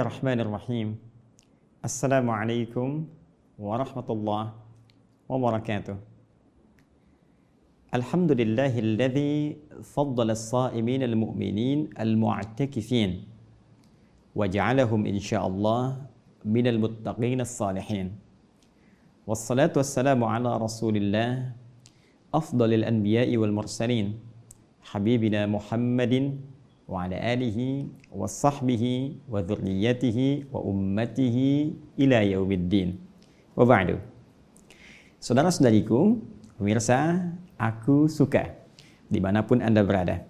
الله الرحمن الرحيم السلام عليكم ورحمة الله وبركاته الحمد لله الذي فضل الصائمين المؤمنين المعتكفين وجعلهم إن شاء الله من المتقين الصالحين والصلاة والسلام على رسول الله أفضل الأنبياء والمرسلين حبيبنا محمد sahbihi wa dhurriyyatihi wa ummatihi ila yaumiddin. Wa ba'du. Saudara-saudariku, pemirsa, aku suka di mana pun Anda berada.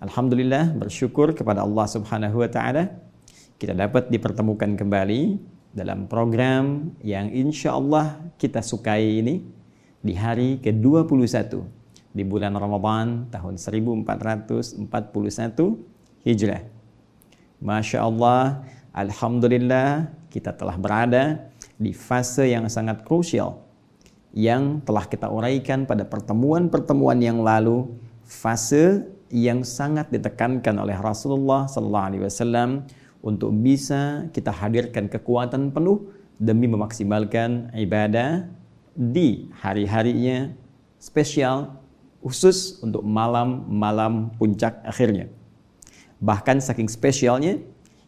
Alhamdulillah bersyukur kepada Allah Subhanahu wa taala kita dapat dipertemukan kembali dalam program yang insya Allah kita sukai ini di hari ke-21 di bulan Ramadan tahun 1441 Hijrah. Masya Allah, Alhamdulillah kita telah berada di fase yang sangat krusial yang telah kita uraikan pada pertemuan-pertemuan yang lalu, fase yang sangat ditekankan oleh Rasulullah Sallallahu Alaihi Wasallam untuk bisa kita hadirkan kekuatan penuh demi memaksimalkan ibadah di hari-harinya spesial khusus untuk malam-malam puncak akhirnya. Bahkan saking spesialnya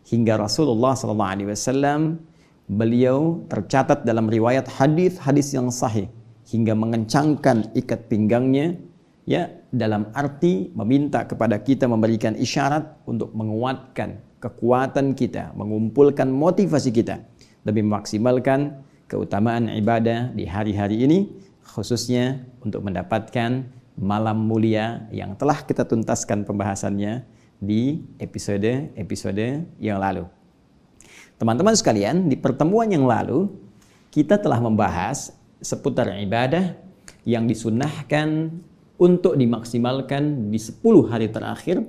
hingga Rasulullah SAW beliau tercatat dalam riwayat hadis-hadis yang sahih hingga mengencangkan ikat pinggangnya ya dalam arti meminta kepada kita memberikan isyarat untuk menguatkan kekuatan kita, mengumpulkan motivasi kita demi memaksimalkan keutamaan ibadah di hari-hari ini khususnya untuk mendapatkan malam mulia yang telah kita tuntaskan pembahasannya di episode-episode yang lalu. Teman-teman sekalian, di pertemuan yang lalu kita telah membahas seputar ibadah yang disunahkan untuk dimaksimalkan di 10 hari terakhir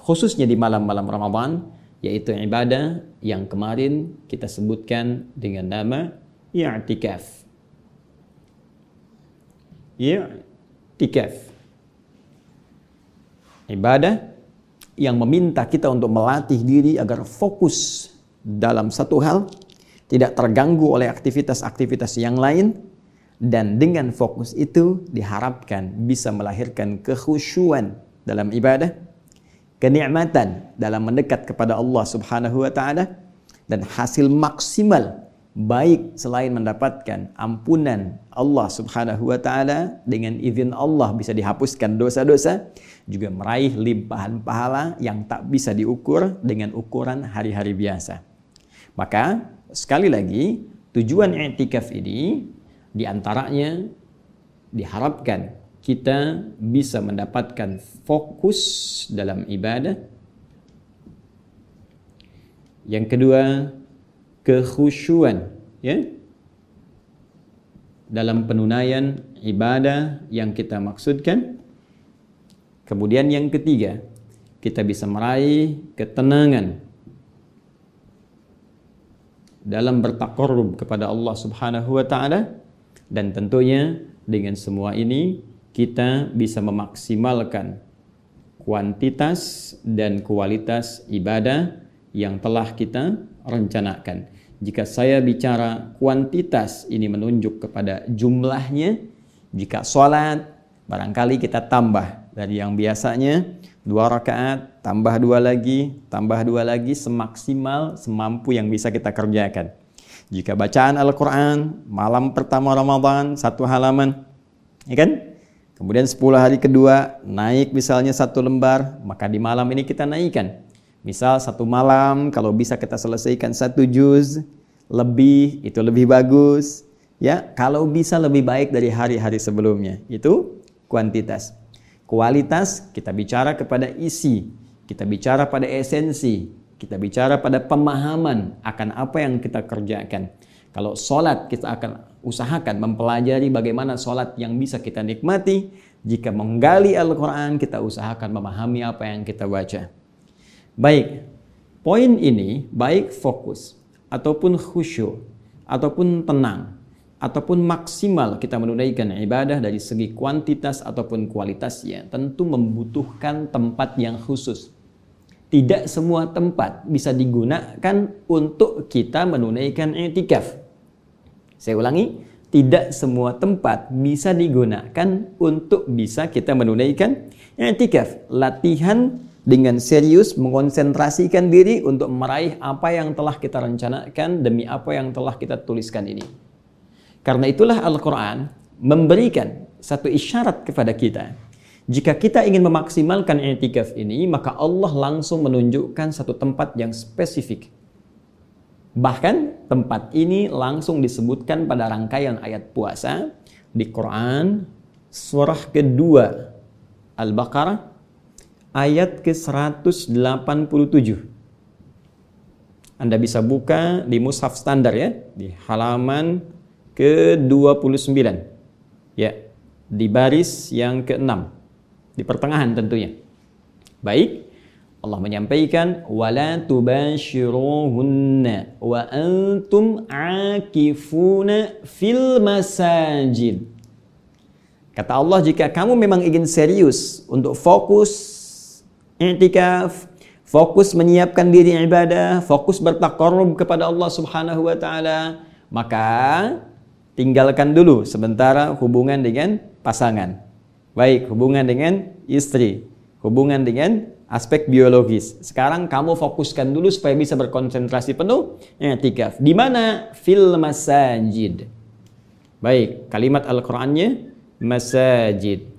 khususnya di malam-malam Ramadan yaitu ibadah yang kemarin kita sebutkan dengan nama i'tikaf. Ya, Tikaf. Ibadah yang meminta kita untuk melatih diri agar fokus dalam satu hal, tidak terganggu oleh aktivitas-aktivitas yang lain, dan dengan fokus itu diharapkan bisa melahirkan kekhusyuan dalam ibadah, kenikmatan dalam mendekat kepada Allah Subhanahu wa taala dan hasil maksimal baik selain mendapatkan ampunan Allah Subhanahu wa taala dengan izin Allah bisa dihapuskan dosa-dosa juga meraih limpahan pahala yang tak bisa diukur dengan ukuran hari-hari biasa. Maka sekali lagi tujuan i'tikaf ini di antaranya diharapkan kita bisa mendapatkan fokus dalam ibadah. Yang kedua, kekhusyuan ya dalam penunaian ibadah yang kita maksudkan. Kemudian yang ketiga, kita bisa meraih ketenangan dalam bertakarrub kepada Allah Subhanahu wa taala dan tentunya dengan semua ini kita bisa memaksimalkan kuantitas dan kualitas ibadah yang telah kita rencanakan. Jika saya bicara kuantitas ini menunjuk kepada jumlahnya. Jika sholat barangkali kita tambah dari yang biasanya dua rakaat tambah dua lagi tambah dua lagi semaksimal semampu yang bisa kita kerjakan. Jika bacaan Al-Quran malam pertama Ramadan satu halaman, ya kan? Kemudian 10 hari kedua naik misalnya satu lembar, maka di malam ini kita naikkan Misal satu malam kalau bisa kita selesaikan satu juz lebih itu lebih bagus. Ya, kalau bisa lebih baik dari hari-hari sebelumnya. Itu kuantitas. Kualitas kita bicara kepada isi, kita bicara pada esensi, kita bicara pada pemahaman akan apa yang kita kerjakan. Kalau sholat kita akan usahakan mempelajari bagaimana sholat yang bisa kita nikmati. Jika menggali Al-Quran kita usahakan memahami apa yang kita baca. Baik, poin ini baik fokus ataupun khusyuk ataupun tenang ataupun maksimal kita menunaikan ibadah dari segi kuantitas ataupun kualitasnya tentu membutuhkan tempat yang khusus. tidak semua tempat bisa digunakan untuk kita menunaikan i'tikaf. Saya ulangi, tidak semua tempat bisa digunakan untuk bisa kita menunaikan i'tikaf. Latihan dengan serius mengonsentrasikan diri untuk meraih apa yang telah kita rencanakan demi apa yang telah kita tuliskan ini. Karena itulah Al-Quran memberikan satu isyarat kepada kita jika kita ingin memaksimalkan i'tikaf ini, maka Allah langsung menunjukkan satu tempat yang spesifik. Bahkan tempat ini langsung disebutkan pada rangkaian ayat puasa di Quran surah kedua Al-Baqarah ayat ke-187. Anda bisa buka di mushaf standar ya, di halaman ke-29. Ya, di baris yang ke-6 di pertengahan tentunya. Baik, Allah menyampaikan wala tubashiruhunna wa antum akifuna fil masajid. Kata Allah jika kamu memang ingin serius untuk fokus i'tikaf, fokus menyiapkan diri ibadah, fokus bertakarrub kepada Allah Subhanahu wa taala, maka tinggalkan dulu sementara hubungan dengan pasangan. Baik, hubungan dengan istri, hubungan dengan aspek biologis. Sekarang kamu fokuskan dulu supaya bisa berkonsentrasi penuh i'tikaf. Di mana? Fil masajid. Baik, kalimat Al-Qur'annya masajid.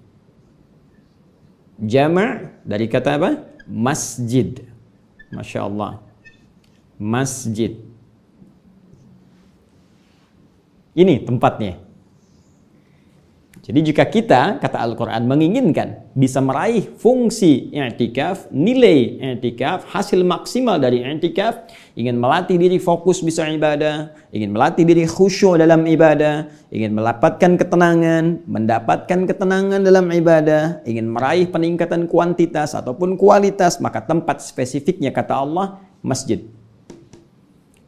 Jama' dari kata apa? Masjid. Masya Allah. Masjid. Ini tempatnya. Jadi jika kita, kata Al-Quran, menginginkan bisa meraih fungsi i'tikaf, nilai i'tikaf, hasil maksimal dari i'tikaf, ingin melatih diri fokus bisa ibadah, ingin melatih diri khusyuk dalam ibadah, ingin mendapatkan ketenangan, mendapatkan ketenangan dalam ibadah, ingin meraih peningkatan kuantitas ataupun kualitas, maka tempat spesifiknya kata Allah, masjid.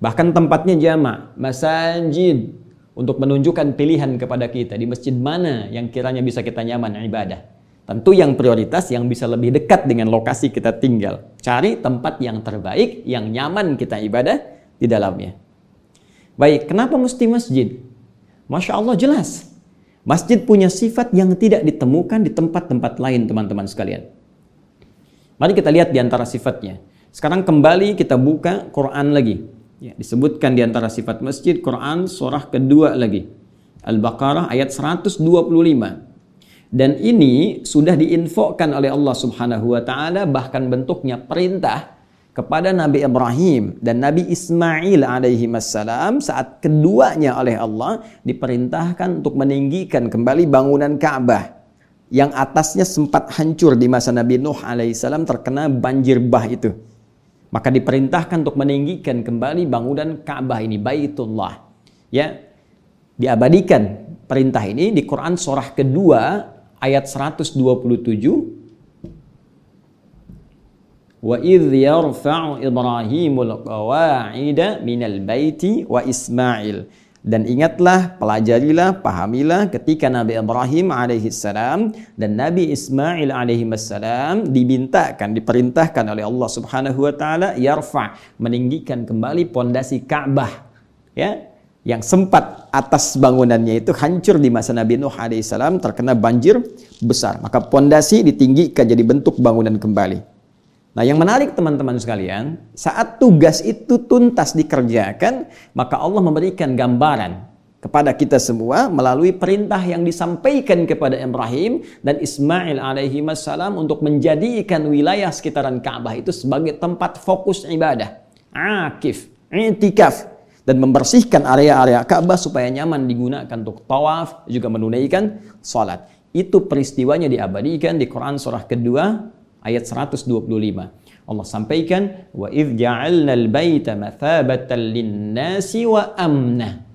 Bahkan tempatnya jama, masajid, untuk menunjukkan pilihan kepada kita di masjid mana yang kiranya bisa kita nyaman ibadah. Tentu yang prioritas yang bisa lebih dekat dengan lokasi kita tinggal. Cari tempat yang terbaik, yang nyaman kita ibadah di dalamnya. Baik, kenapa mesti masjid? Masya Allah jelas. Masjid punya sifat yang tidak ditemukan di tempat-tempat lain teman-teman sekalian. Mari kita lihat di antara sifatnya. Sekarang kembali kita buka Quran lagi. Ya, disebutkan di antara sifat masjid Quran surah kedua lagi. Al-Baqarah ayat 125. Dan ini sudah diinfokan oleh Allah Subhanahu wa taala bahkan bentuknya perintah kepada Nabi Ibrahim dan Nabi Ismail alaihi salam saat keduanya oleh Allah diperintahkan untuk meninggikan kembali bangunan Ka'bah yang atasnya sempat hancur di masa Nabi Nuh alaihissalam terkena banjir bah itu. Maka diperintahkan untuk meninggikan kembali bangunan Ka'bah ini, Baitullah. Ya, diabadikan perintah ini di Quran surah kedua ayat 127 Wa Ismail dan ingatlah, pelajarilah, pahamilah ketika Nabi Ibrahim alaihissalam dan Nabi Ismail alaihissalam dimintakan, diperintahkan oleh Allah Subhanahu wa taala yarfa, meninggikan kembali pondasi Ka'bah. Ya, yang sempat atas bangunannya itu hancur di masa Nabi Nuh alaihissalam terkena banjir besar. Maka pondasi ditinggikan jadi bentuk bangunan kembali. Nah, yang menarik teman-teman sekalian, saat tugas itu tuntas dikerjakan, maka Allah memberikan gambaran kepada kita semua melalui perintah yang disampaikan kepada Ibrahim dan Ismail alaihi wassalam untuk menjadikan wilayah sekitaran Ka'bah itu sebagai tempat fokus ibadah, akif, i'tikaf dan membersihkan area-area Ka'bah supaya nyaman digunakan untuk tawaf juga menunaikan salat. Itu peristiwanya diabadikan di Quran surah kedua ayat 125. Allah sampaikan wa idh ja'alna al-baita mathabatan lin-nasi wa amna.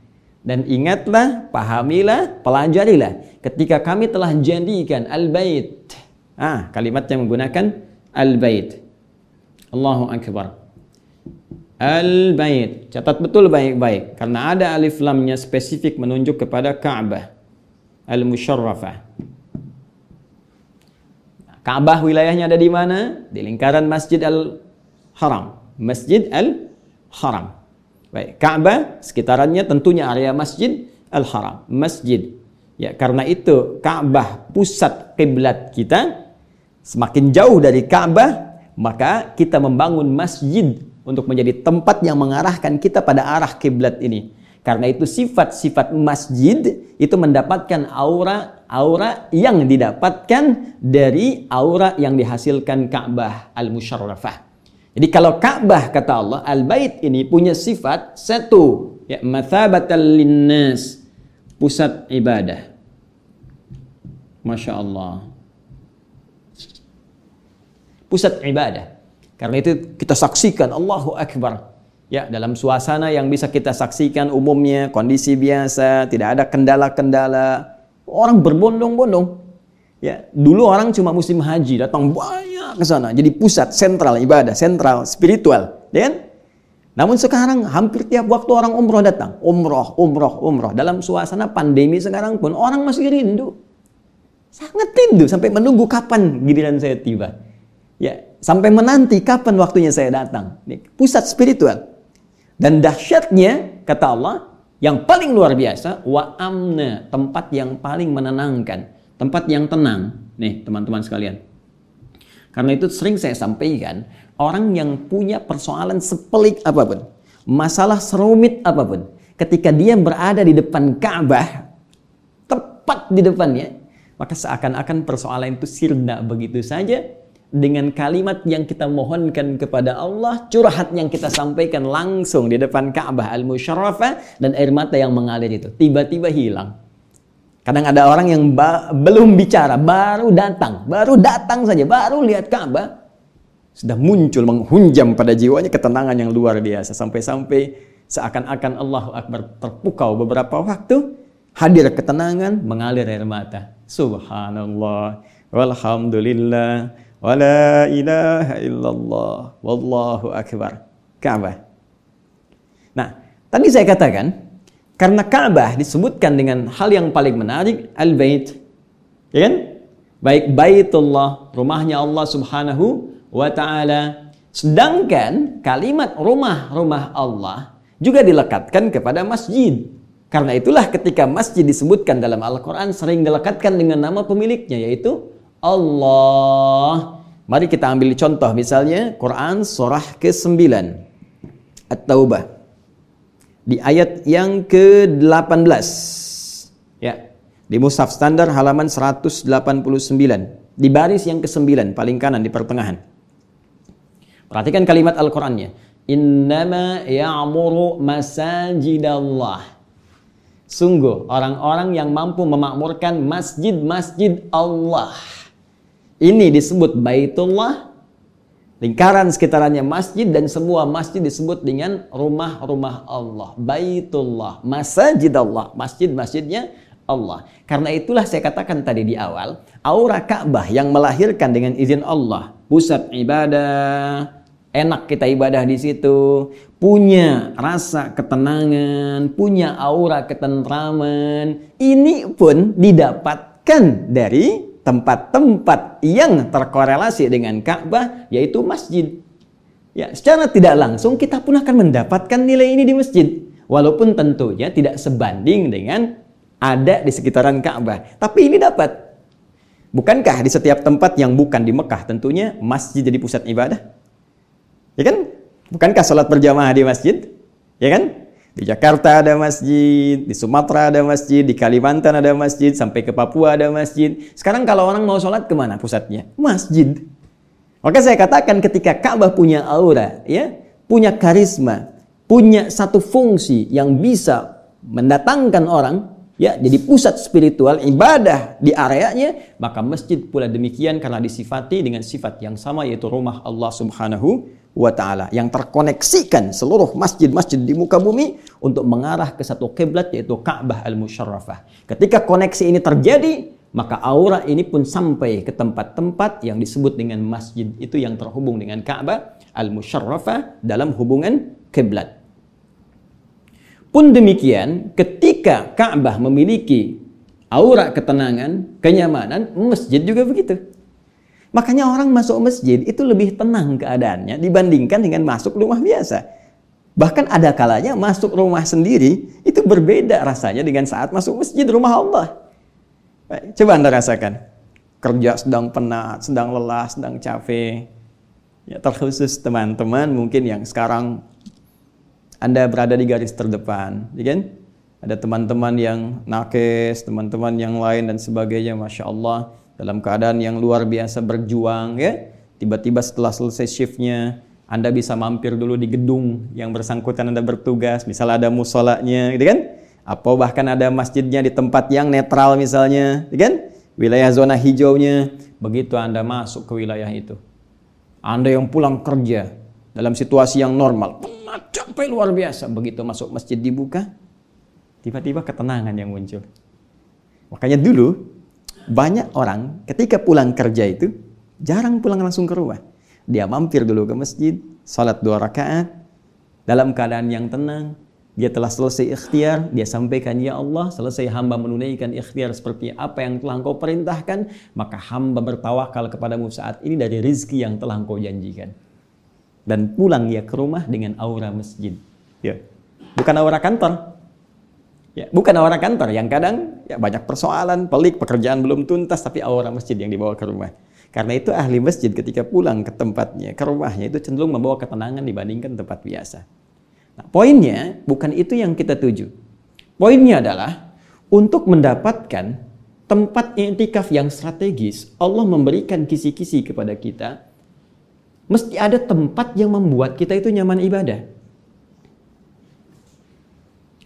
Dan ingatlah, pahamilah, pelajarilah ketika kami telah jadikan al-bait. Ah, kalimat yang menggunakan al-bait. Allahu akbar. Al-bait. Catat betul baik-baik karena ada alif lamnya spesifik menunjuk kepada Ka'bah. Al-musyarrafah. Ka'bah wilayahnya ada di mana? Di lingkaran Masjid Al Haram. Masjid Al-Haram. Baik, Ka'bah sekitarannya tentunya area Masjid Al-Haram, masjid. Ya, karena itu Ka'bah pusat kiblat kita semakin jauh dari Ka'bah, maka kita membangun masjid untuk menjadi tempat yang mengarahkan kita pada arah kiblat ini. Karena itu sifat-sifat masjid itu mendapatkan aura aura yang didapatkan dari aura yang dihasilkan Ka'bah al-musyarrafah. Jadi kalau Ka'bah kata Allah, Al-Bait ini punya sifat satu, ya mathabatal linnas, pusat ibadah. Masya Allah. Pusat ibadah. Karena itu kita saksikan Allahu Akbar. Ya, dalam suasana yang bisa kita saksikan umumnya kondisi biasa, tidak ada kendala-kendala. Orang berbondong-bondong. Ya, dulu orang cuma musim haji datang banyak ke sana. Jadi pusat sentral ibadah, sentral spiritual, ya kan? Namun sekarang hampir tiap waktu orang umroh datang, umroh, umroh, umroh. Dalam suasana pandemi sekarang pun orang masih rindu, sangat rindu sampai menunggu kapan giliran saya tiba. Ya, sampai menanti kapan waktunya saya datang. Pusat spiritual. Dan dahsyatnya kata Allah yang paling luar biasa wa amna, tempat yang paling menenangkan, tempat yang tenang. Nih, teman-teman sekalian. Karena itu sering saya sampaikan, orang yang punya persoalan sepelik apa pun, masalah serumit apa pun, ketika dia berada di depan Ka'bah, tepat di depannya, maka seakan-akan persoalan itu sirna begitu saja dengan kalimat yang kita mohonkan kepada Allah, curhat yang kita sampaikan langsung di depan Ka'bah al-Musyarrafah dan air mata yang mengalir itu tiba-tiba hilang. Kadang ada orang yang belum bicara, baru datang, baru datang saja, baru lihat Ka'bah, sudah muncul menghunjam pada jiwanya ketenangan yang luar biasa sampai-sampai seakan-akan Allahu Akbar terpukau beberapa waktu hadir ketenangan mengalir air mata. Subhanallah walhamdulillah wala ilaha illallah wallahu akbar. Ka'bah. Nah, tadi saya katakan karena Ka'bah disebutkan dengan hal yang paling menarik, Al-Bait. Ya kan? Baik Baitullah, rumahnya Allah Subhanahu wa taala. Sedangkan kalimat rumah-rumah Allah juga dilekatkan kepada masjid. Karena itulah ketika masjid disebutkan dalam Al-Quran sering dilekatkan dengan nama pemiliknya yaitu Allah. Mari kita ambil contoh misalnya Quran surah ke-9 At-Taubah di ayat yang ke-18. Ya. Di mushaf standar halaman 189. Di baris yang ke-9 paling kanan di pertengahan. Perhatikan kalimat Al-Qur'annya. Innama ya'muru masajidallah. Sungguh orang-orang yang mampu memakmurkan masjid-masjid Allah. Ini disebut Baitullah. Lingkaran sekitarannya masjid dan semua masjid disebut dengan rumah-rumah Allah, Baitullah, Masjid Allah, masjid-masjidnya Allah. Karena itulah saya katakan tadi di awal, aura Ka'bah yang melahirkan dengan izin Allah, pusat ibadah, enak kita ibadah di situ, punya rasa ketenangan, punya aura ketentraman. Ini pun didapatkan dari tempat-tempat yang terkorelasi dengan Ka'bah yaitu masjid. Ya, secara tidak langsung kita pun akan mendapatkan nilai ini di masjid. Walaupun tentunya tidak sebanding dengan ada di sekitaran Ka'bah. Tapi ini dapat. Bukankah di setiap tempat yang bukan di Mekah tentunya masjid jadi pusat ibadah? Ya kan? Bukankah sholat berjamaah di masjid? Ya kan? Di Jakarta ada masjid, di Sumatera ada masjid, di Kalimantan ada masjid, sampai ke Papua ada masjid. Sekarang kalau orang mau sholat ke mana pusatnya? Masjid. Maka saya katakan ketika Ka'bah punya aura, ya, punya karisma, punya satu fungsi yang bisa mendatangkan orang, ya, jadi pusat spiritual ibadah di areanya, maka masjid pula demikian karena disifati dengan sifat yang sama yaitu rumah Allah Subhanahu wa taala yang terkoneksikan seluruh masjid-masjid di muka bumi untuk mengarah ke satu kiblat yaitu Ka'bah al-Musyarrafah. Ketika koneksi ini terjadi, maka aura ini pun sampai ke tempat-tempat yang disebut dengan masjid itu yang terhubung dengan Ka'bah al-Musyarrafah dalam hubungan kiblat. Pun demikian, ketika Ka'bah memiliki aura ketenangan, kenyamanan, masjid juga begitu. Makanya orang masuk masjid itu lebih tenang keadaannya dibandingkan dengan masuk rumah biasa. Bahkan ada kalanya masuk rumah sendiri itu berbeda rasanya dengan saat masuk masjid rumah Allah. Coba Anda rasakan. Kerja sedang penat, sedang lelah, sedang capek. Ya, terkhusus teman-teman mungkin yang sekarang Anda berada di garis terdepan, ya kan? Ada teman-teman yang nakes, teman-teman yang lain dan sebagainya, Masya Allah dalam keadaan yang luar biasa berjuang ya. Tiba-tiba setelah selesai shiftnya, Anda bisa mampir dulu di gedung yang bersangkutan Anda bertugas, misalnya ada musolanya gitu kan? Atau bahkan ada masjidnya di tempat yang netral misalnya, gitu kan? Wilayah zona hijaunya, begitu Anda masuk ke wilayah itu. Anda yang pulang kerja dalam situasi yang normal, penat capek luar biasa, begitu masuk masjid dibuka, tiba-tiba ketenangan yang muncul. Makanya dulu banyak orang ketika pulang kerja itu jarang pulang langsung ke rumah. Dia mampir dulu ke masjid, salat dua rakaat, dalam keadaan yang tenang, dia telah selesai ikhtiar, dia sampaikan, Ya Allah, selesai hamba menunaikan ikhtiar seperti apa yang telah engkau perintahkan, maka hamba bertawakal kepadamu saat ini dari rizki yang telah engkau janjikan. Dan pulang dia ke rumah dengan aura masjid. Ya. Bukan aura kantor, Ya, bukan orang kantor yang kadang ya banyak persoalan, pelik, pekerjaan belum tuntas, tapi aura masjid yang dibawa ke rumah. Karena itu ahli masjid ketika pulang ke tempatnya, ke rumahnya itu cenderung membawa ketenangan dibandingkan tempat biasa. Nah, poinnya bukan itu yang kita tuju. Poinnya adalah untuk mendapatkan tempat intikaf yang strategis, Allah memberikan kisi-kisi kepada kita. Mesti ada tempat yang membuat kita itu nyaman ibadah.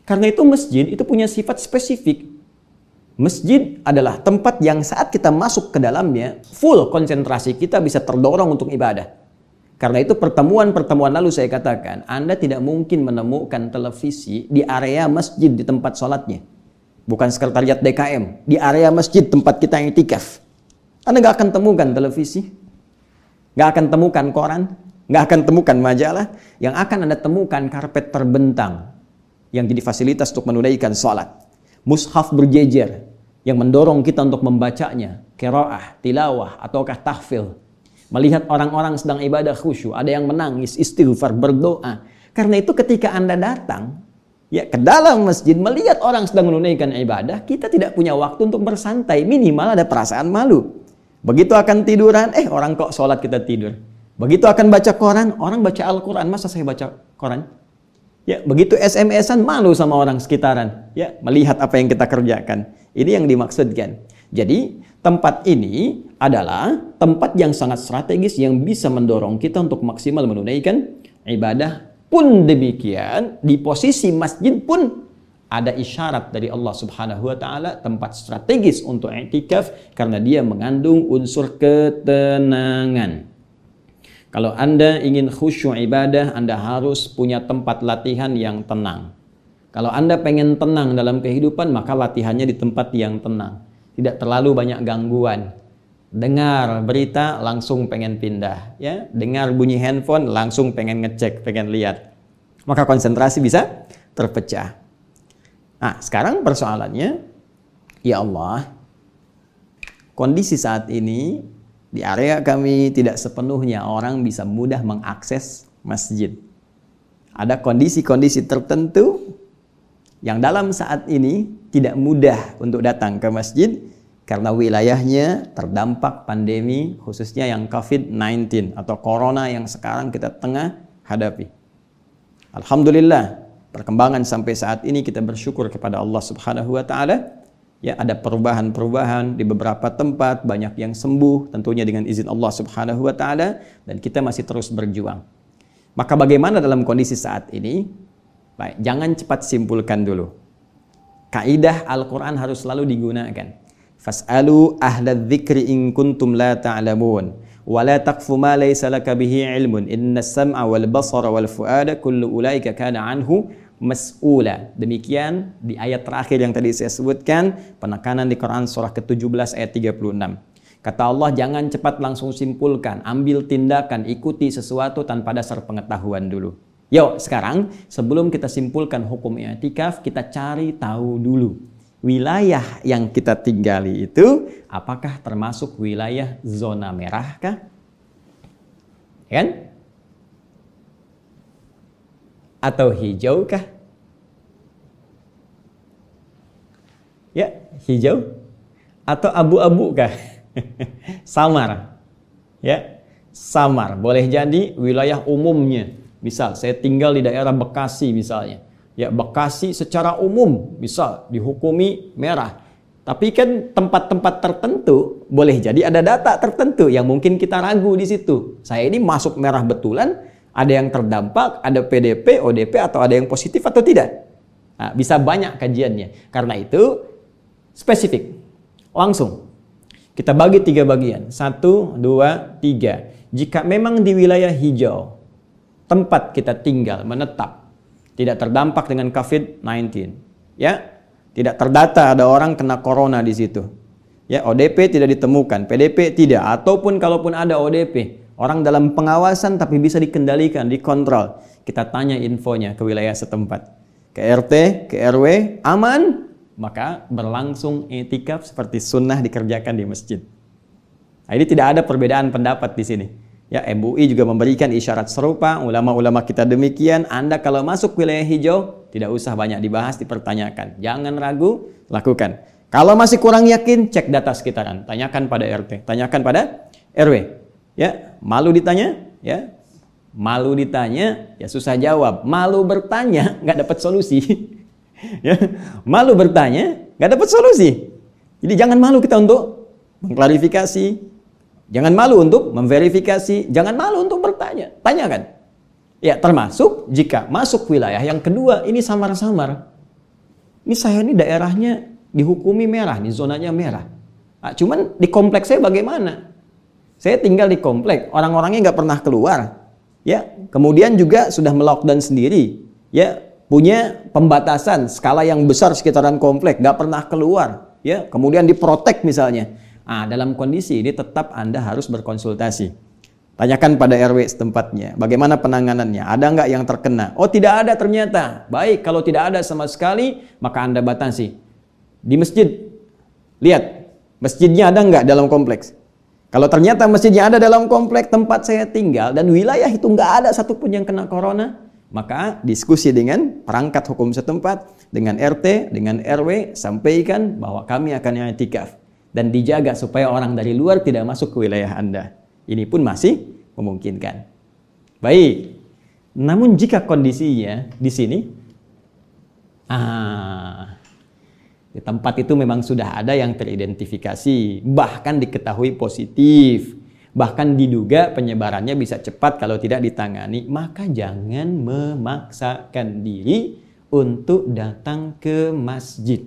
Karena itu masjid itu punya sifat spesifik. Masjid adalah tempat yang saat kita masuk ke dalamnya, full konsentrasi kita bisa terdorong untuk ibadah. Karena itu pertemuan-pertemuan lalu saya katakan, Anda tidak mungkin menemukan televisi di area masjid di tempat sholatnya. Bukan sekretariat DKM, di area masjid tempat kita yang itikaf. Anda nggak akan temukan televisi, nggak akan temukan koran, nggak akan temukan majalah. Yang akan Anda temukan karpet terbentang, yang jadi fasilitas untuk menunaikan salat. Mushaf berjejer yang mendorong kita untuk membacanya, qiraah, tilawah ataukah tahfil. Melihat orang-orang sedang ibadah khusyuk, ada yang menangis, istighfar, berdoa. Karena itu ketika Anda datang ya ke dalam masjid melihat orang sedang menunaikan ibadah, kita tidak punya waktu untuk bersantai, minimal ada perasaan malu. Begitu akan tiduran, eh orang kok sholat kita tidur. Begitu akan baca koran, orang baca Al-Quran, masa saya baca koran? Ya, begitu SMS-an malu sama orang sekitaran, ya, melihat apa yang kita kerjakan. Ini yang dimaksudkan. Jadi, tempat ini adalah tempat yang sangat strategis yang bisa mendorong kita untuk maksimal menunaikan ibadah. Pun demikian, di posisi masjid pun ada isyarat dari Allah Subhanahu wa taala tempat strategis untuk i'tikaf karena dia mengandung unsur ketenangan. Kalau Anda ingin khusyuk ibadah, Anda harus punya tempat latihan yang tenang. Kalau Anda pengen tenang dalam kehidupan, maka latihannya di tempat yang tenang. Tidak terlalu banyak gangguan. Dengar berita, langsung pengen pindah. ya. Dengar bunyi handphone, langsung pengen ngecek, pengen lihat. Maka konsentrasi bisa terpecah. Nah, sekarang persoalannya, ya Allah, kondisi saat ini di area kami tidak sepenuhnya orang bisa mudah mengakses masjid. Ada kondisi-kondisi tertentu yang dalam saat ini tidak mudah untuk datang ke masjid karena wilayahnya terdampak pandemi khususnya yang COVID-19 atau corona yang sekarang kita tengah hadapi. Alhamdulillah, perkembangan sampai saat ini kita bersyukur kepada Allah Subhanahu wa taala ya ada perubahan-perubahan di beberapa tempat, banyak yang sembuh tentunya dengan izin Allah Subhanahu wa taala dan kita masih terus berjuang. Maka bagaimana dalam kondisi saat ini? Baik, jangan cepat simpulkan dulu. Kaidah Al-Qur'an harus selalu digunakan. Fas'alu ahla dzikri in kuntum la ta'lamun wa ma laysa laka bihi ilmun inna sam'a wal basara wal fuada kullu ulaika kana anhu mas'ula. Demikian di ayat terakhir yang tadi saya sebutkan, penekanan di Quran surah ke-17 ayat 36. Kata Allah, jangan cepat langsung simpulkan, ambil tindakan, ikuti sesuatu tanpa dasar pengetahuan dulu. Yuk, sekarang sebelum kita simpulkan hukum i'tikaf, kita cari tahu dulu. Wilayah yang kita tinggali itu apakah termasuk wilayah zona merah kah? Kan? Atau hijau kah? Ya, hijau atau abu-abu kah? samar. Ya, samar. Boleh jadi wilayah umumnya. Misal saya tinggal di daerah Bekasi misalnya ya Bekasi secara umum bisa dihukumi merah. Tapi kan tempat-tempat tertentu boleh jadi ada data tertentu yang mungkin kita ragu di situ. Saya ini masuk merah betulan, ada yang terdampak, ada PDP, ODP atau ada yang positif atau tidak. Nah, bisa banyak kajiannya. Karena itu spesifik, langsung. Kita bagi tiga bagian. Satu, dua, tiga. Jika memang di wilayah hijau, tempat kita tinggal, menetap, tidak terdampak dengan COVID-19. Ya, tidak terdata ada orang kena corona di situ. Ya, ODP tidak ditemukan, PDP tidak, ataupun kalaupun ada ODP, orang dalam pengawasan tapi bisa dikendalikan, dikontrol. Kita tanya infonya ke wilayah setempat. Ke RT, ke RW, aman, maka berlangsung etikaf seperti sunnah dikerjakan di masjid. Nah, ini tidak ada perbedaan pendapat di sini. Ya, MUI juga memberikan isyarat serupa, ulama-ulama kita demikian. Anda kalau masuk wilayah hijau, tidak usah banyak dibahas, dipertanyakan. Jangan ragu, lakukan. Kalau masih kurang yakin, cek data sekitaran. Tanyakan pada RT, tanyakan pada RW. Ya, malu ditanya, ya. Malu ditanya, ya susah jawab. Malu bertanya, nggak dapat solusi. ya, malu bertanya, nggak dapat solusi. Jadi jangan malu kita untuk mengklarifikasi, Jangan malu untuk memverifikasi, jangan malu untuk bertanya. Tanyakan. Ya, termasuk jika masuk wilayah yang kedua, ini samar-samar. Ini saya ini daerahnya dihukumi merah, nih zonanya merah. Nah, cuman di kompleks saya bagaimana? Saya tinggal di komplek, orang-orangnya nggak pernah keluar. Ya, kemudian juga sudah melockdown sendiri. Ya, punya pembatasan skala yang besar sekitaran komplek, nggak pernah keluar. Ya, kemudian diprotek misalnya Nah, dalam kondisi ini tetap Anda harus berkonsultasi. Tanyakan pada RW setempatnya, bagaimana penanganannya? Ada nggak yang terkena? Oh, tidak ada ternyata. Baik, kalau tidak ada sama sekali, maka Anda batasi. Di masjid, lihat, masjidnya ada nggak dalam kompleks? Kalau ternyata masjidnya ada dalam kompleks tempat saya tinggal dan wilayah itu nggak ada satupun yang kena corona, maka diskusi dengan perangkat hukum setempat, dengan RT, dengan RW, sampaikan bahwa kami akan i'tikaf dan dijaga supaya orang dari luar tidak masuk ke wilayah Anda. Ini pun masih memungkinkan. Baik. Namun jika kondisinya di sini ah di tempat itu memang sudah ada yang teridentifikasi, bahkan diketahui positif, bahkan diduga penyebarannya bisa cepat kalau tidak ditangani, maka jangan memaksakan diri untuk datang ke masjid.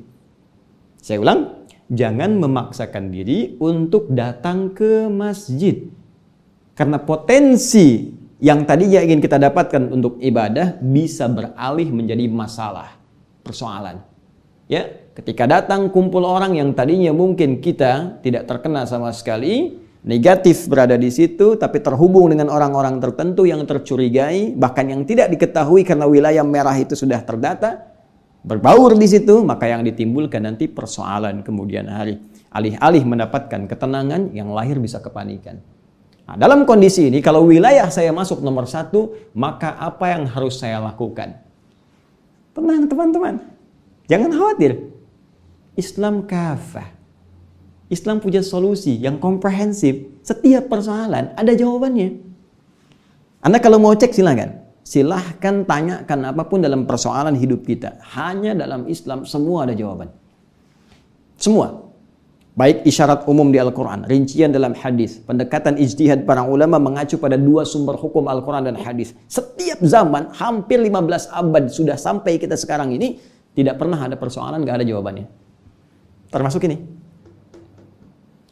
Saya ulang, jangan memaksakan diri untuk datang ke masjid. Karena potensi yang tadinya ingin kita dapatkan untuk ibadah bisa beralih menjadi masalah, persoalan. Ya, ketika datang kumpul orang yang tadinya mungkin kita tidak terkena sama sekali, negatif berada di situ tapi terhubung dengan orang-orang tertentu yang tercurigai, bahkan yang tidak diketahui karena wilayah merah itu sudah terdata, berbaur di situ, maka yang ditimbulkan nanti persoalan kemudian hari. Alih-alih mendapatkan ketenangan, yang lahir bisa kepanikan. Nah, dalam kondisi ini, kalau wilayah saya masuk nomor satu, maka apa yang harus saya lakukan? Tenang teman-teman, jangan khawatir. Islam kafah. Islam punya solusi yang komprehensif. Setiap persoalan ada jawabannya. Anda kalau mau cek silakan. Silahkan tanyakan apa pun dalam persoalan hidup kita. Hanya dalam Islam semua ada jawaban. Semua. Baik isyarat umum di Al-Quran, rincian dalam hadis, pendekatan ijtihad para ulama mengacu pada dua sumber hukum Al-Quran dan hadis. Setiap zaman, hampir 15 abad sudah sampai kita sekarang ini, tidak pernah ada persoalan, gak ada jawabannya. Termasuk ini.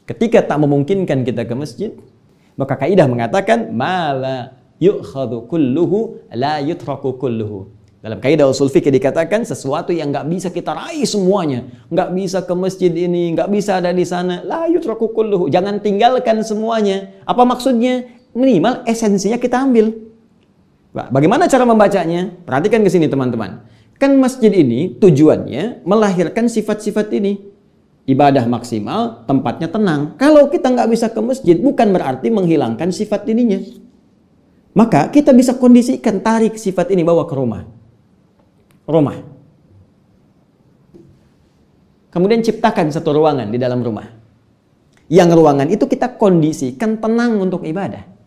Ketika tak memungkinkan kita ke masjid, maka kaidah mengatakan, mala yu'khadhu kulluhu la yutraku kulluhu. Dalam kaidah usul fikih dikatakan sesuatu yang nggak bisa kita raih semuanya, nggak bisa ke masjid ini, nggak bisa ada di sana, la yutraku kulluhu. Jangan tinggalkan semuanya. Apa maksudnya? Minimal esensinya kita ambil. Bagaimana cara membacanya? Perhatikan ke sini teman-teman. Kan masjid ini tujuannya melahirkan sifat-sifat ini. Ibadah maksimal, tempatnya tenang. Kalau kita nggak bisa ke masjid, bukan berarti menghilangkan sifat ininya. Maka kita bisa kondisikan tarik sifat ini bawa ke rumah. Rumah. Kemudian ciptakan satu ruangan di dalam rumah. Yang ruangan itu kita kondisikan tenang untuk ibadah.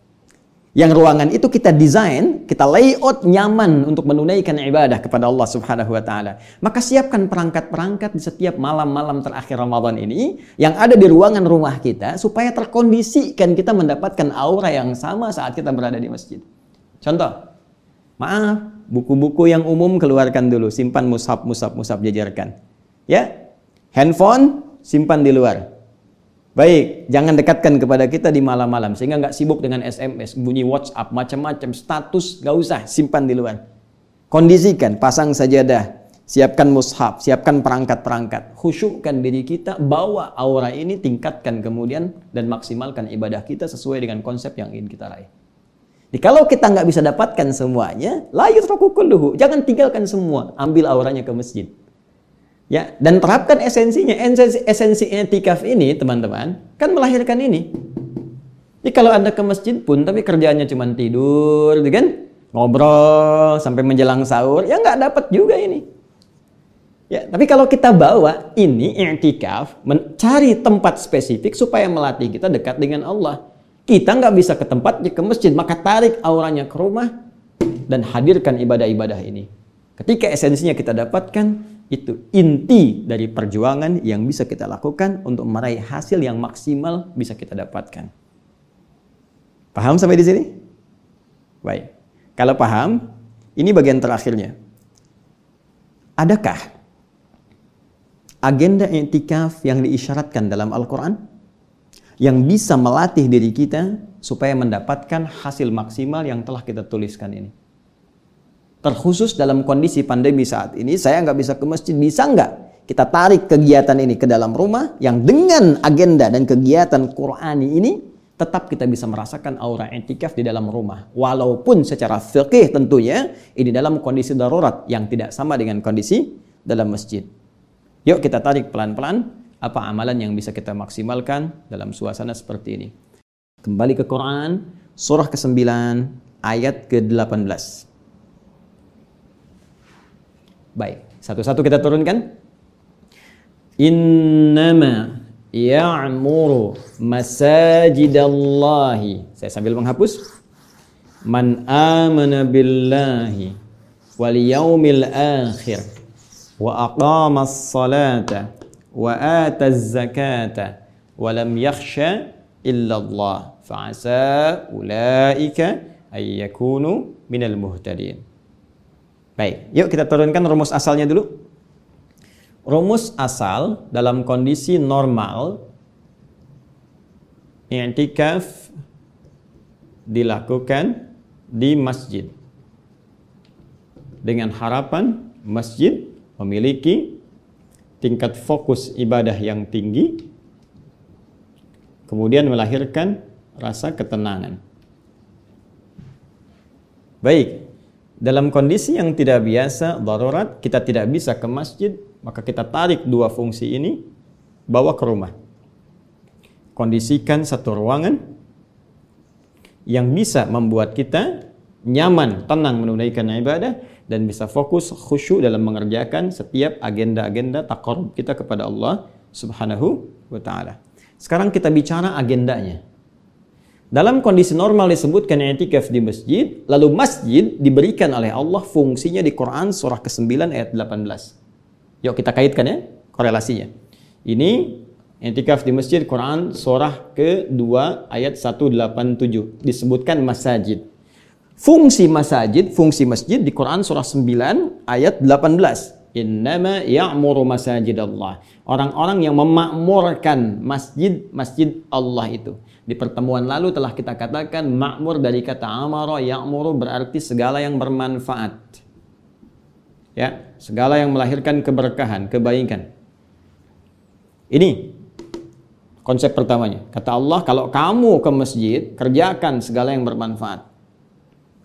Yang ruangan itu kita desain, kita layout nyaman untuk menunaikan ibadah kepada Allah Subhanahu wa taala. Maka siapkan perangkat-perangkat di setiap malam-malam terakhir Ramadan ini yang ada di ruangan rumah kita supaya terkondisikan kita mendapatkan aura yang sama saat kita berada di masjid. Contoh, maaf, buku-buku yang umum keluarkan dulu, simpan mushaf, mushaf, mushaf jajarkan. Ya, handphone simpan di luar. Baik, jangan dekatkan kepada kita di malam-malam sehingga nggak sibuk dengan SMS, bunyi WhatsApp, macam-macam status, nggak usah simpan di luar. Kondisikan, pasang sajadah, siapkan mushaf, siapkan perangkat-perangkat, khusyukkan diri kita, bawa aura ini, tingkatkan kemudian dan maksimalkan ibadah kita sesuai dengan konsep yang ingin kita raih. Jadi kalau kita nggak bisa dapatkan semuanya, layut rokukul dulu, jangan tinggalkan semua, ambil auranya ke masjid. Ya, dan terapkan esensinya. Esensi, esensi etikaf ini, teman-teman, kan melahirkan ini. Jadi kalau Anda ke masjid pun, tapi kerjaannya cuma tidur, gitu kan? Ngobrol sampai menjelang sahur, ya nggak dapat juga ini. Ya, tapi kalau kita bawa ini i'tikaf, mencari tempat spesifik supaya melatih kita dekat dengan Allah. Kita nggak bisa ke tempat ke masjid, maka tarik auranya ke rumah dan hadirkan ibadah-ibadah ini. Ketika esensinya kita dapatkan, itu inti dari perjuangan yang bisa kita lakukan untuk meraih hasil yang maksimal bisa kita dapatkan. Paham sampai di sini? Baik. Kalau paham, ini bagian terakhirnya. Adakah agenda intikaf yang diisyaratkan dalam Al-Quran yang bisa melatih diri kita supaya mendapatkan hasil maksimal yang telah kita tuliskan ini? Terkhusus dalam kondisi pandemi saat ini, saya nggak bisa ke masjid, bisa nggak kita tarik kegiatan ini ke dalam rumah yang dengan agenda dan kegiatan Qurani ini tetap kita bisa merasakan aura etikaf di dalam rumah. Walaupun secara fikih tentunya ini dalam kondisi darurat yang tidak sama dengan kondisi dalam masjid. Yuk kita tarik pelan-pelan apa amalan yang bisa kita maksimalkan dalam suasana seperti ini. Kembali ke Quran, surah ke-9 ayat ke-18. Baik, satu-satu kita turunkan. Innama ya'muru masajidallahi. Saya sambil menghapus. Man amana billahi wal yaumil akhir wa aqama as-salata wa ata az-zakata wa lam yakhsha illa fa'asa ulaika ay yakunu minal muhtadin. Baik, yuk kita turunkan rumus asalnya dulu. Rumus asal dalam kondisi normal i'tikaf dilakukan di masjid dengan harapan masjid memiliki tingkat fokus ibadah yang tinggi kemudian melahirkan rasa ketenangan. Baik, dalam kondisi yang tidak biasa, darurat, kita tidak bisa ke masjid, maka kita tarik dua fungsi ini, bawa ke rumah. Kondisikan satu ruangan yang bisa membuat kita nyaman, tenang menunaikan ibadah, dan bisa fokus khusyuk dalam mengerjakan setiap agenda-agenda takor kita kepada Allah Subhanahu wa taala. Sekarang kita bicara agendanya. Dalam kondisi normal disebutkan i'tikaf di masjid, lalu masjid diberikan oleh Allah fungsinya di Quran surah ke-9 ayat 18. Yuk kita kaitkan ya korelasinya. Ini i'tikaf di masjid Quran surah ke-2 ayat 187 disebutkan masjid. Fungsi masjid, fungsi masjid di Quran surah 9 ayat 18. Innama ya'muru masajid Allah. Orang-orang yang memakmurkan masjid-masjid Allah itu. Di pertemuan lalu telah kita katakan makmur dari kata amara ya'muru berarti segala yang bermanfaat. Ya, segala yang melahirkan keberkahan, kebaikan. Ini konsep pertamanya. Kata Allah, kalau kamu ke masjid, kerjakan segala yang bermanfaat.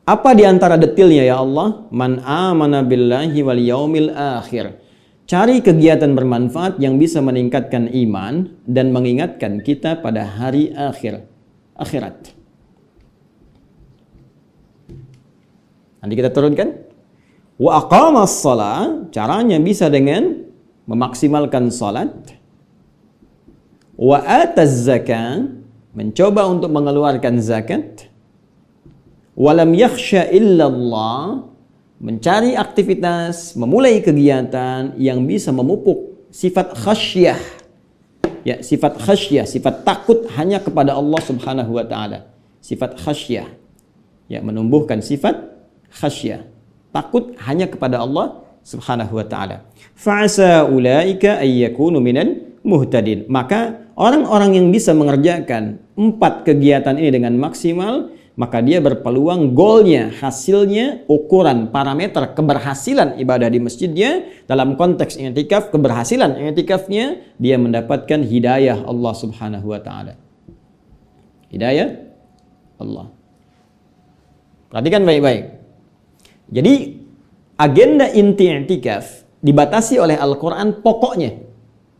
Apa di antara detilnya ya Allah? Man amana billahi wal yaumil akhir. Cari kegiatan bermanfaat yang bisa meningkatkan iman dan mengingatkan kita pada hari akhir, akhirat. Nanti kita turunkan. Wa aqamas salat, caranya bisa dengan memaksimalkan salat. Wa ataz zakat, mencoba untuk mengeluarkan zakat. Walam yakhsha illallah, mencari aktivitas, memulai kegiatan yang bisa memupuk sifat khasyah. Ya, sifat khasyah, sifat takut hanya kepada Allah Subhanahu wa taala. Sifat khasyah. Ya, menumbuhkan sifat khasyah. Takut hanya kepada Allah Subhanahu wa taala. Fa'asa ulaika ayyakunu minal muhtadin. Maka orang-orang yang bisa mengerjakan empat kegiatan ini dengan maksimal, maka dia berpeluang golnya, hasilnya, ukuran, parameter keberhasilan ibadah di masjidnya dalam konteks i'tikaf, keberhasilan i'tikafnya dia mendapatkan hidayah Allah Subhanahu wa taala. Hidayah Allah. Perhatikan baik-baik. Jadi agenda inti i'tikaf dibatasi oleh Al-Quran pokoknya.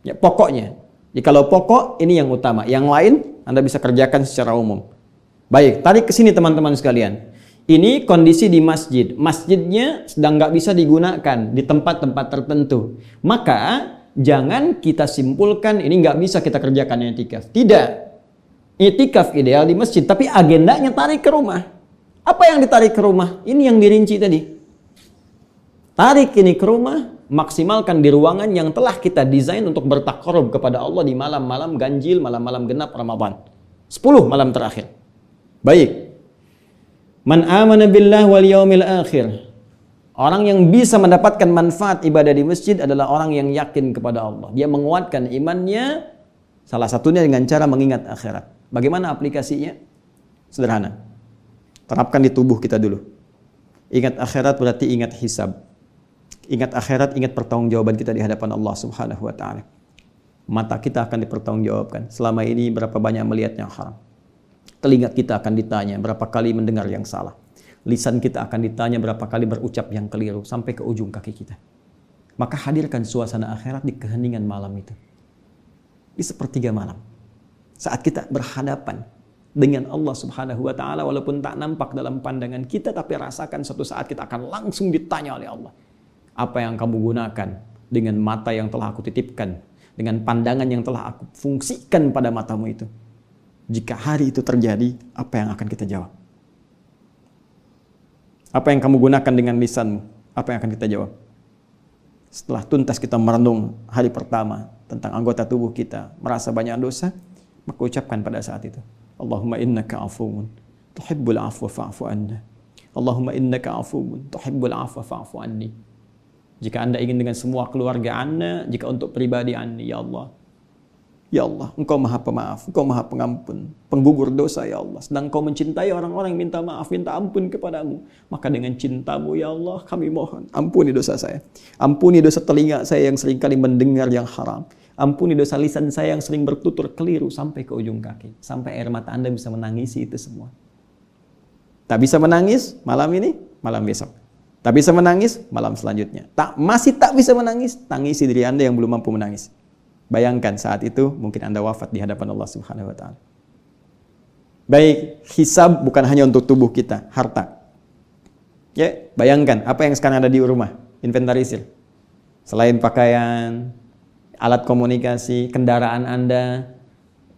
Ya, pokoknya. Jadi kalau pokok ini yang utama, yang lain Anda bisa kerjakan secara umum. Baik, tarik ke sini teman-teman sekalian. Ini kondisi di masjid. Masjidnya sedang nggak bisa digunakan di tempat-tempat tertentu. Maka jangan kita simpulkan ini nggak bisa kita kerjakan itikaf. Tidak. Itikaf ideal di masjid, tapi agendanya tarik ke rumah. Apa yang ditarik ke rumah? Ini yang dirinci tadi. Tarik ini ke rumah, maksimalkan di ruangan yang telah kita desain untuk bertakarub kepada Allah di malam-malam ganjil, malam-malam genap Ramadan. 10 malam terakhir. Baik. Man amana billah wal yaumil akhir. Orang yang bisa mendapatkan manfaat ibadah di masjid adalah orang yang yakin kepada Allah. Dia menguatkan imannya salah satunya dengan cara mengingat akhirat. Bagaimana aplikasinya? Sederhana. Terapkan di tubuh kita dulu. Ingat akhirat berarti ingat hisab. Ingat akhirat, ingat pertanggungjawaban kita di hadapan Allah Subhanahu wa taala. Mata kita akan dipertanggungjawabkan. Selama ini berapa banyak melihat yang haram. Telinga kita akan ditanya berapa kali mendengar yang salah. Lisan kita akan ditanya berapa kali berucap yang keliru sampai ke ujung kaki kita. Maka hadirkan suasana akhirat di keheningan malam itu. Di sepertiga malam. Saat kita berhadapan dengan Allah Subhanahu wa taala walaupun tak nampak dalam pandangan kita tapi rasakan suatu saat kita akan langsung ditanya oleh Allah. Apa yang kamu gunakan dengan mata yang telah aku titipkan, dengan pandangan yang telah aku fungsikan pada matamu itu? Jika hari itu terjadi, apa yang akan kita jawab? Apa yang kamu gunakan dengan lisanmu? Apa yang akan kita jawab? Setelah tuntas kita merenung hari pertama tentang anggota tubuh kita, merasa banyak dosa, maka ucapkan pada saat itu, Allahumma innaka afuun tuhibbul afwa fa'fu anna. Allahumma innaka afuun tuhibbul afwa fa'fu anni. Jika Anda ingin dengan semua keluarga Anda, jika untuk pribadi Anda, ya Allah. Ya Allah, Engkau maha pemaaf, Engkau maha pengampun, penggugur dosa ya Allah. Sedang Engkau mencintai orang-orang yang minta maaf, minta ampun kepadamu. Maka dengan cintamu ya Allah, kami mohon, ampuni dosa saya. Ampuni dosa telinga saya yang sering kali mendengar yang haram. Ampuni dosa lisan saya yang sering bertutur keliru sampai ke ujung kaki. Sampai air mata Anda bisa menangisi itu semua. Tak bisa menangis malam ini, malam besok. Tak bisa menangis malam selanjutnya. Tak masih tak bisa menangis, tangisi diri Anda yang belum mampu menangis. Bayangkan saat itu mungkin Anda wafat di hadapan Allah Subhanahu wa taala. Baik, hisab bukan hanya untuk tubuh kita, harta. Ya, bayangkan apa yang sekarang ada di rumah, inventarisir. Selain pakaian, alat komunikasi, kendaraan Anda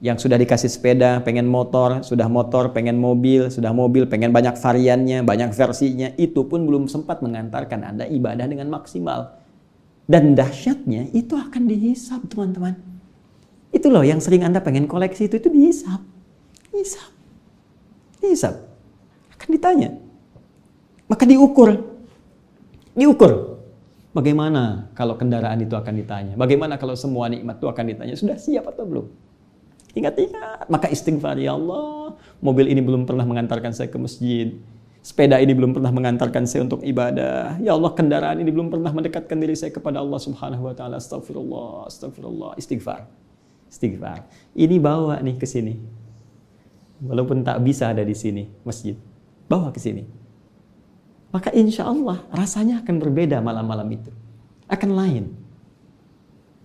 yang sudah dikasih sepeda, pengen motor, sudah motor, pengen mobil, sudah mobil, pengen banyak variannya, banyak versinya, itu pun belum sempat mengantarkan Anda ibadah dengan maksimal. Dan dahsyatnya itu akan dihisap, teman-teman. Itu loh yang sering Anda pengen koleksi itu, itu dihisap. Dihisap. Dihisap. Akan ditanya. Maka diukur. Diukur. Bagaimana kalau kendaraan itu akan ditanya? Bagaimana kalau semua nikmat itu akan ditanya? Sudah siap atau belum? Ingat-ingat, maka istighfar ya Allah. Mobil ini belum pernah mengantarkan saya ke masjid. Sepeda ini belum pernah mengantarkan saya untuk ibadah. Ya Allah, kendaraan ini belum pernah mendekatkan diri saya kepada Allah Subhanahu wa taala. Astagfirullah, astagfirullah, istighfar. Istighfar. Ini bawa nih ke sini. Walaupun tak bisa ada di sini masjid. Bawa ke sini. maka insya Allah rasanya akan berbeda malam-malam itu. Akan lain.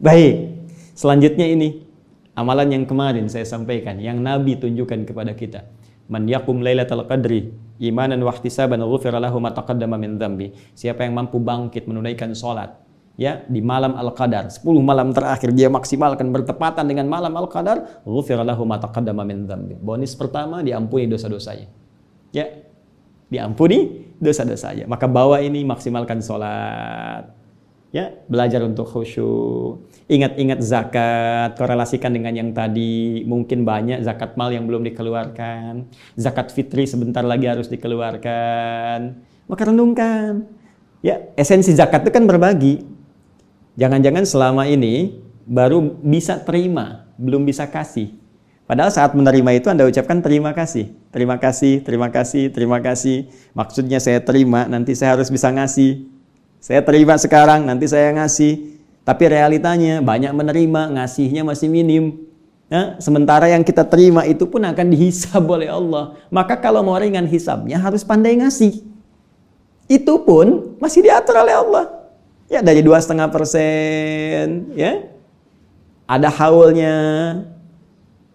Baik, selanjutnya ini amalan yang kemarin saya sampaikan, yang Nabi tunjukkan kepada kita. Man yakum lailatul qadri imanan wa ihtisaban ghufira lahu ma taqaddama min dhanbi. Siapa yang mampu bangkit menunaikan salat ya di malam Al-Qadar, 10 malam terakhir dia maksimalkan bertepatan dengan malam Al-Qadar, ghufira lahu ma taqaddama min dhanbi. Bonus pertama diampuni dosa-dosanya. Ya, diampuni dosa-dosanya. Maka bawa ini maksimalkan salat. Ya, belajar untuk khusyuk. Ingat-ingat zakat, korelasikan dengan yang tadi. Mungkin banyak zakat mal yang belum dikeluarkan. Zakat fitri sebentar lagi harus dikeluarkan. Maka renungkan. Ya, esensi zakat itu kan berbagi. Jangan-jangan selama ini baru bisa terima, belum bisa kasih. Padahal saat menerima itu Anda ucapkan terima kasih. Terima kasih, terima kasih, terima kasih. Maksudnya saya terima, nanti saya harus bisa ngasih. Saya terima sekarang, nanti saya ngasih. Tapi realitanya banyak menerima, ngasihnya masih minim. Ya, sementara yang kita terima itu pun akan dihisab oleh Allah. Maka kalau mau ringan hisabnya harus pandai ngasih. Itu pun masih diatur oleh Allah. Ya dari dua setengah persen, ya ada haulnya,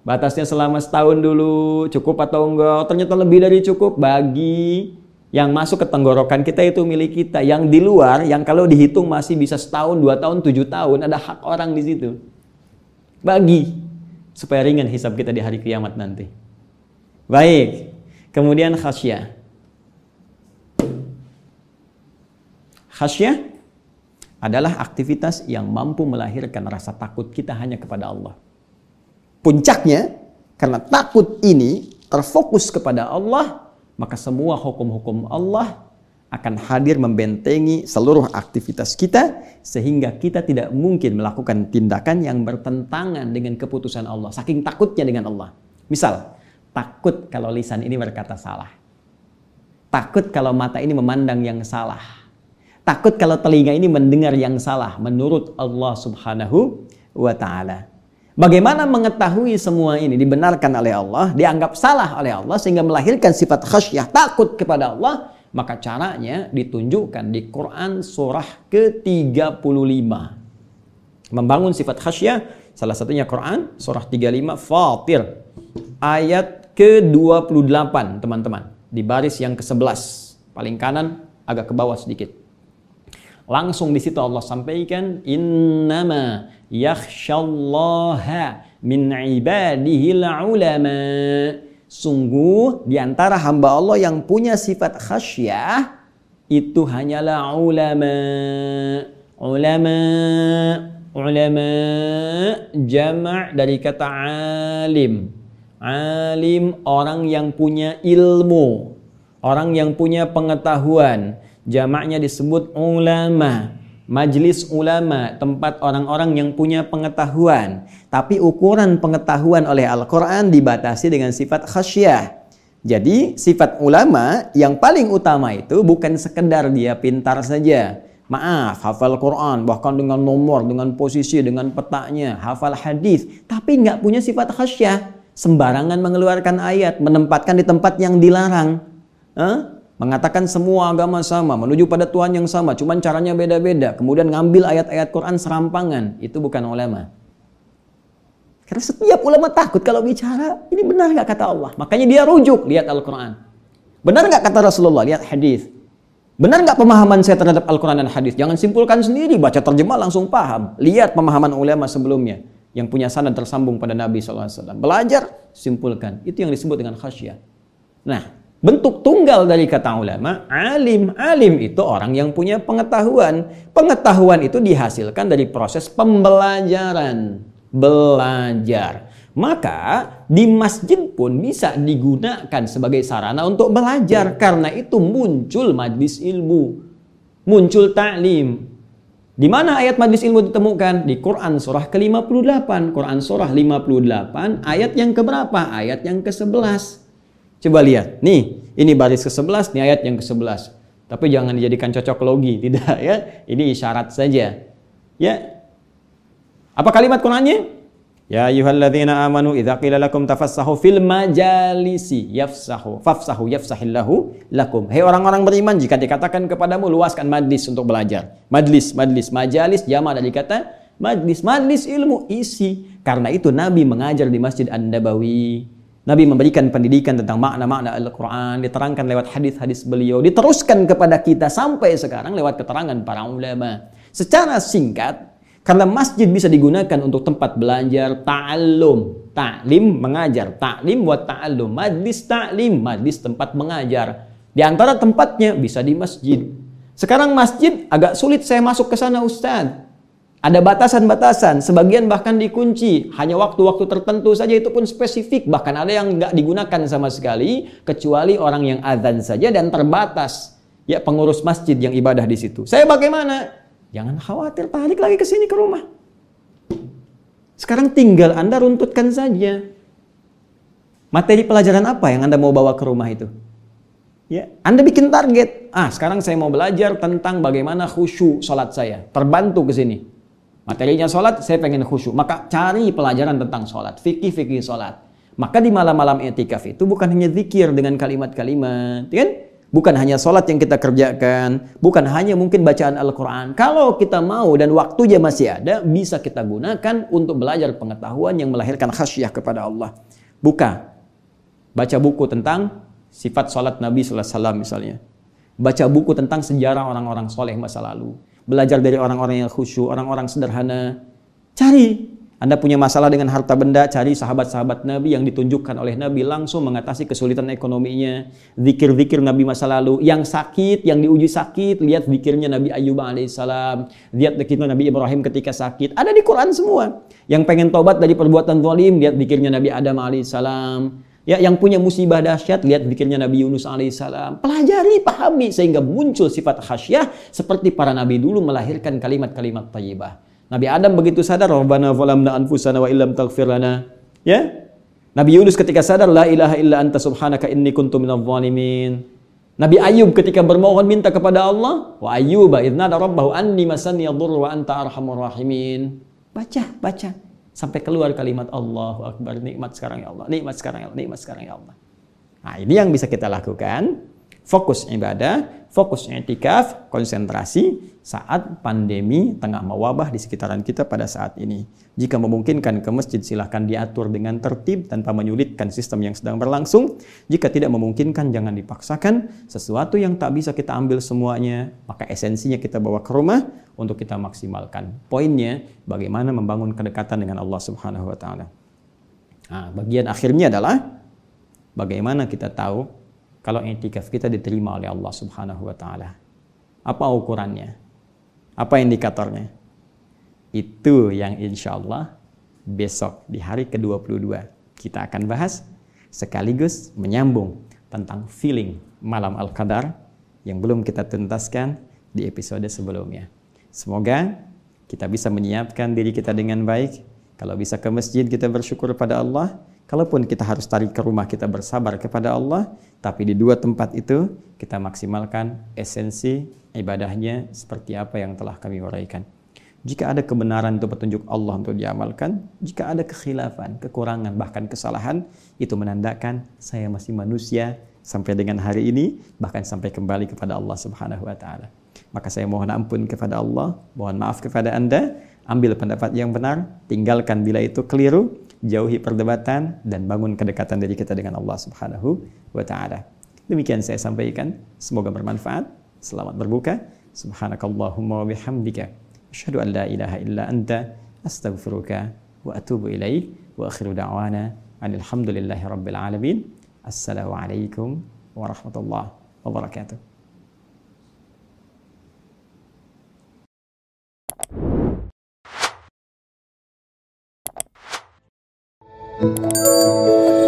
batasnya selama setahun dulu, cukup atau enggak? Ternyata lebih dari cukup, bagi yang masuk ke tenggorokan kita itu milik kita. Yang di luar, yang kalau dihitung masih bisa setahun, dua tahun, tujuh tahun, ada hak orang di situ. Bagi supaya ringan hisab kita di hari kiamat nanti. Baik. Kemudian khasyah. Khasyah adalah aktivitas yang mampu melahirkan rasa takut kita hanya kepada Allah. Puncaknya, karena takut ini terfokus kepada Allah, maka semua hukum-hukum Allah akan hadir membentengi seluruh aktivitas kita sehingga kita tidak mungkin melakukan tindakan yang bertentangan dengan keputusan Allah saking takutnya dengan Allah. Misal, takut kalau lisan ini berkata salah. Takut kalau mata ini memandang yang salah. Takut kalau telinga ini mendengar yang salah menurut Allah Subhanahu wa taala. Bagaimana mengetahui semua ini dibenarkan oleh Allah, dianggap salah oleh Allah sehingga melahirkan sifat khasyah, takut kepada Allah? Maka caranya ditunjukkan di Quran surah ke-35. Membangun sifat khasyah, salah satunya Quran surah 35 Fatir ayat ke-28, teman-teman. Di baris yang ke-11, paling kanan agak ke bawah sedikit. Langsung di situ Allah sampaikan innama yakhshallaha min ibadihil ulama. Sungguh di antara hamba Allah yang punya sifat khasyah itu hanyalah ulama. Ulama ulama jama' dari kata alim. Alim orang yang punya ilmu, orang yang punya pengetahuan. Jamaknya disebut ulama majlis ulama, tempat orang-orang yang punya pengetahuan. Tapi ukuran pengetahuan oleh Al-Quran dibatasi dengan sifat khasyah. Jadi sifat ulama yang paling utama itu bukan sekedar dia pintar saja. Maaf, hafal Quran, bahkan dengan nomor, dengan posisi, dengan petanya, hafal hadis, tapi nggak punya sifat khasyah. Sembarangan mengeluarkan ayat, menempatkan di tempat yang dilarang. Huh? Mengatakan semua agama sama, menuju pada Tuhan yang sama, cuman caranya beda-beda, kemudian ngambil ayat-ayat Quran serampangan, itu bukan ulama. Karena setiap ulama takut kalau bicara, ini benar nggak kata Allah. Makanya dia rujuk, lihat Al-Quran. Benar nggak kata Rasulullah, lihat hadis. Benar nggak pemahaman saya terhadap Al-Quran dan hadis? Jangan simpulkan sendiri, baca terjemah langsung paham. Lihat pemahaman ulama sebelumnya yang punya sanad tersambung pada Nabi SAW. Belajar, simpulkan. Itu yang disebut dengan khasyah. Nah, Bentuk tunggal dari kata ulama, alim. Alim itu orang yang punya pengetahuan. Pengetahuan itu dihasilkan dari proses pembelajaran. Belajar. Maka di masjid pun bisa digunakan sebagai sarana untuk belajar. Karena itu muncul majlis ilmu. Muncul ta'lim. Di mana ayat majlis ilmu ditemukan? Di Quran surah ke-58. Quran surah 58 ayat yang keberapa? Ayat yang ke-11. Coba lihat, nih, ini baris ke-11, nih ayat yang ke-11. Tapi jangan dijadikan cocok logi, tidak ya. Ini isyarat saja. Ya. Apa kalimat Qur'annya? Ya ayyuhalladzina amanu idza qila lakum tafassahu fil majalisi yafsahu fafsahu yafsahillahu lakum. Hei orang-orang beriman jika dikatakan kepadamu luaskan majlis untuk belajar. Majlis, majlis, majalis jama dari kata majlis, majlis ilmu isi. Karena itu Nabi mengajar di Masjid An-Nabawi. Nabi memberikan pendidikan tentang makna-makna Al-Quran, diterangkan lewat hadis-hadis beliau, diteruskan kepada kita sampai sekarang lewat keterangan para ulama. Secara singkat, karena masjid bisa digunakan untuk tempat belajar ta'allum. Ta'lim mengajar. Ta'lim buat ta'allum. Majlis ta'lim. Majlis tempat mengajar. Di antara tempatnya bisa di masjid. Sekarang masjid agak sulit saya masuk ke sana Ustaz. Ada batasan-batasan, sebagian bahkan dikunci. Hanya waktu-waktu tertentu saja itu pun spesifik. Bahkan ada yang nggak digunakan sama sekali, kecuali orang yang azan saja dan terbatas. Ya pengurus masjid yang ibadah di situ. Saya bagaimana? Jangan khawatir, balik lagi ke sini ke rumah. Sekarang tinggal Anda runtutkan saja. Materi pelajaran apa yang Anda mau bawa ke rumah itu? Ya, Anda bikin target. Ah, sekarang saya mau belajar tentang bagaimana khusyuk sholat saya. Terbantu ke sini. Materinya sholat, saya pengen khusyuk. Maka cari pelajaran tentang sholat. Fikih-fikih sholat. Maka di malam-malam etikaf itu bukan hanya zikir dengan kalimat-kalimat. Kan? Bukan hanya sholat yang kita kerjakan, bukan hanya mungkin bacaan Al-Quran. Kalau kita mau dan waktunya masih ada, bisa kita gunakan untuk belajar pengetahuan yang melahirkan khasyah kepada Allah. Buka, baca buku tentang sifat sholat Nabi SAW misalnya. Baca buku tentang sejarah orang-orang soleh masa lalu. Belajar dari orang-orang yang khusyuk, orang-orang sederhana. Cari anda punya masalah dengan harta benda, cari sahabat-sahabat Nabi yang ditunjukkan oleh Nabi langsung mengatasi kesulitan ekonominya. Zikir-zikir Nabi masa lalu. Yang sakit, yang diuji sakit, lihat zikirnya Nabi Ayub alaihissalam. Lihat zikirnya Nabi Ibrahim ketika sakit. Ada di Quran semua. Yang pengen tobat dari perbuatan zalim, lihat zikirnya Nabi Adam alaihissalam. Ya, yang punya musibah dahsyat, lihat zikirnya Nabi Yunus alaihissalam. Pelajari, pahami, sehingga muncul sifat khasyah seperti para nabi dulu melahirkan kalimat-kalimat tayyibah. Nabi Adam begitu sadar, Rabbana zalamna anfusana wa illam taghfir lana. Ya? Nabi Yunus ketika sadar, La ilaha illa anta subhanaka inni kuntu minadh zalimin. Nabi Ayub ketika bermohon minta kepada Allah, wa ayyuba idnada rabbahu anni masani yadhurru wa anta arhamur rahimin. Baca, baca sampai keluar kalimat Allahu akbar, nikmat sekarang ya Allah, nikmat sekarang ya Allah, nikmat sekarang ya Allah. Nah, ini yang bisa kita lakukan fokus ibadah, fokus etikaf, konsentrasi saat pandemi tengah mewabah di sekitaran kita pada saat ini. Jika memungkinkan ke masjid silahkan diatur dengan tertib tanpa menyulitkan sistem yang sedang berlangsung. Jika tidak memungkinkan jangan dipaksakan. Sesuatu yang tak bisa kita ambil semuanya, maka esensinya kita bawa ke rumah untuk kita maksimalkan. Poinnya bagaimana membangun kedekatan dengan Allah Subhanahu wa taala. Nah, bagian akhirnya adalah bagaimana kita tahu kalau i'tikaf kita diterima oleh Allah Subhanahu wa taala. Apa ukurannya? Apa indikatornya? Itu yang insya Allah besok di hari ke-22 kita akan bahas sekaligus menyambung tentang feeling malam Al-Qadar yang belum kita tuntaskan di episode sebelumnya. Semoga kita bisa menyiapkan diri kita dengan baik. Kalau bisa ke masjid kita bersyukur pada Allah Kalaupun kita harus tarik ke rumah, kita bersabar kepada Allah, tapi di dua tempat itu kita maksimalkan esensi ibadahnya seperti apa yang telah kami uraikan. Jika ada kebenaran itu petunjuk Allah untuk diamalkan, jika ada kekhilafan, kekurangan, bahkan kesalahan, itu menandakan saya masih manusia sampai dengan hari ini, bahkan sampai kembali kepada Allah Subhanahu wa taala. Maka saya mohon ampun kepada Allah, mohon maaf kepada Anda, ambil pendapat yang benar, tinggalkan bila itu keliru, jauhi perdebatan dan bangun kedekatan dari kita dengan Allah Subhanahu wa taala. Demikian saya sampaikan, semoga bermanfaat. Selamat berbuka. Subhanakallahumma wa bihamdika asyhadu an la ilaha illa anta astaghfiruka wa atubu ilaik wa akhiru da'wana alhamdulillahi rabbil alamin. Assalamualaikum warahmatullahi wabarakatuh. Música